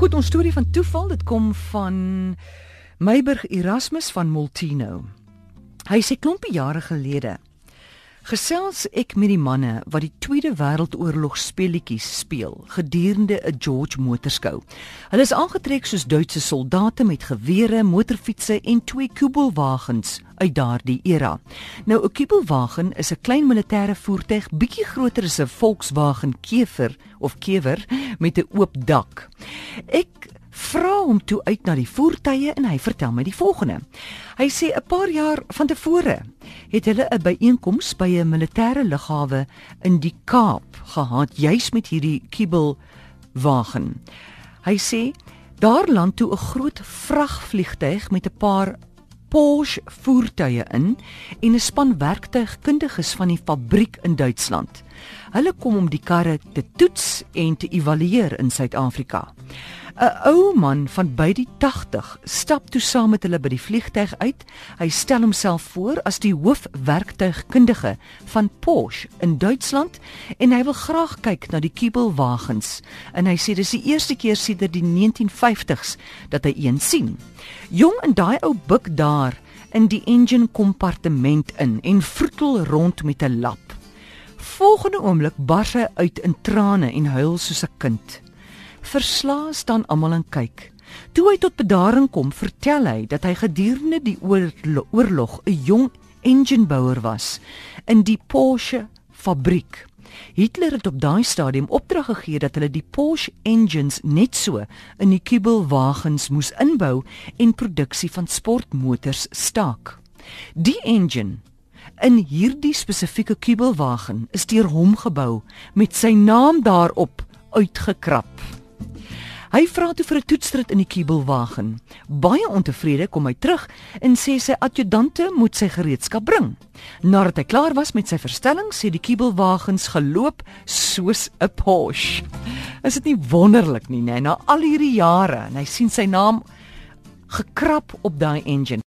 Goed, ons storie van toeval, dit kom van Meiburg Erasmus van Moltino. Hy sê klompie jare gelede gesels ek met die manne wat die Tweede Wêreldoorlog speletjies speel gedurende 'n George motorskou. Hulle is aangetrek soos Duitse soldate met gewere, motorfietsse en twee kubelwagens uit daardie era. Nou 'n kubelwagen is 'n klein militêre voertuig bietjie groter as 'n Volkswagen Kever of Kewer met 'n oop dak. Ek vra hom toe uit na die voertuie en hy vertel my die volgende. Hy sê 'n paar jaar van tevore het hulle 'n byeenkoms by 'n militêre lughawe in die Kaap gehad juis met hierdie Kibel wagen. Hy sê daar land toe 'n groot vragvliegtuig met 'n paar Porsche voertuie in en 'n span werktuigkundiges van die fabriek in Duitsland. Hulle kom om die karre te toets en te evalueer in Suid-Afrika. 'n Ou man van by die 80 stap toe saam met hulle by die vliegtyg uit. Hy stel homself voor as die hoofwerktuigkundige van Porsche in Duitsland en hy wil graag kyk na die kubelwagens. En hy sê dis die eerste keer sedert die 1950s dat hy een sien. Jong en daai ou buk daar in die engine kompartement in en vroetel rond met 'n lap. Volgende oomblik bars hy uit in trane en huil soos 'n kind. Verslae staan almal en kyk. Toe hy tot bedaring kom, vertel hy dat hy gedurende die oorlog 'n jong enginebouer was in die Porsche fabriek. Hitler het op daai stadium opdrag gegee dat hulle die Porsche engines net so in die kubelwagens moes inbou en produksie van sportmotors staak. Die engine in hierdie spesifieke kubelwagen is deur hom gebou met sy naam daarop uitgekrap. Hy vra toe vir 'n toetsrit in die kubelwagen. Baie ontevrede kom hy terug en sê sy adjudante moet sy gereedskap bring. Nadat hy klaar was met sy verstelling, sê die kubelwagens geloop soos 'n Porsche. Is dit nie wonderlik nie, nee, na al hierdie jare en hy sien sy naam gekrap op daai engine.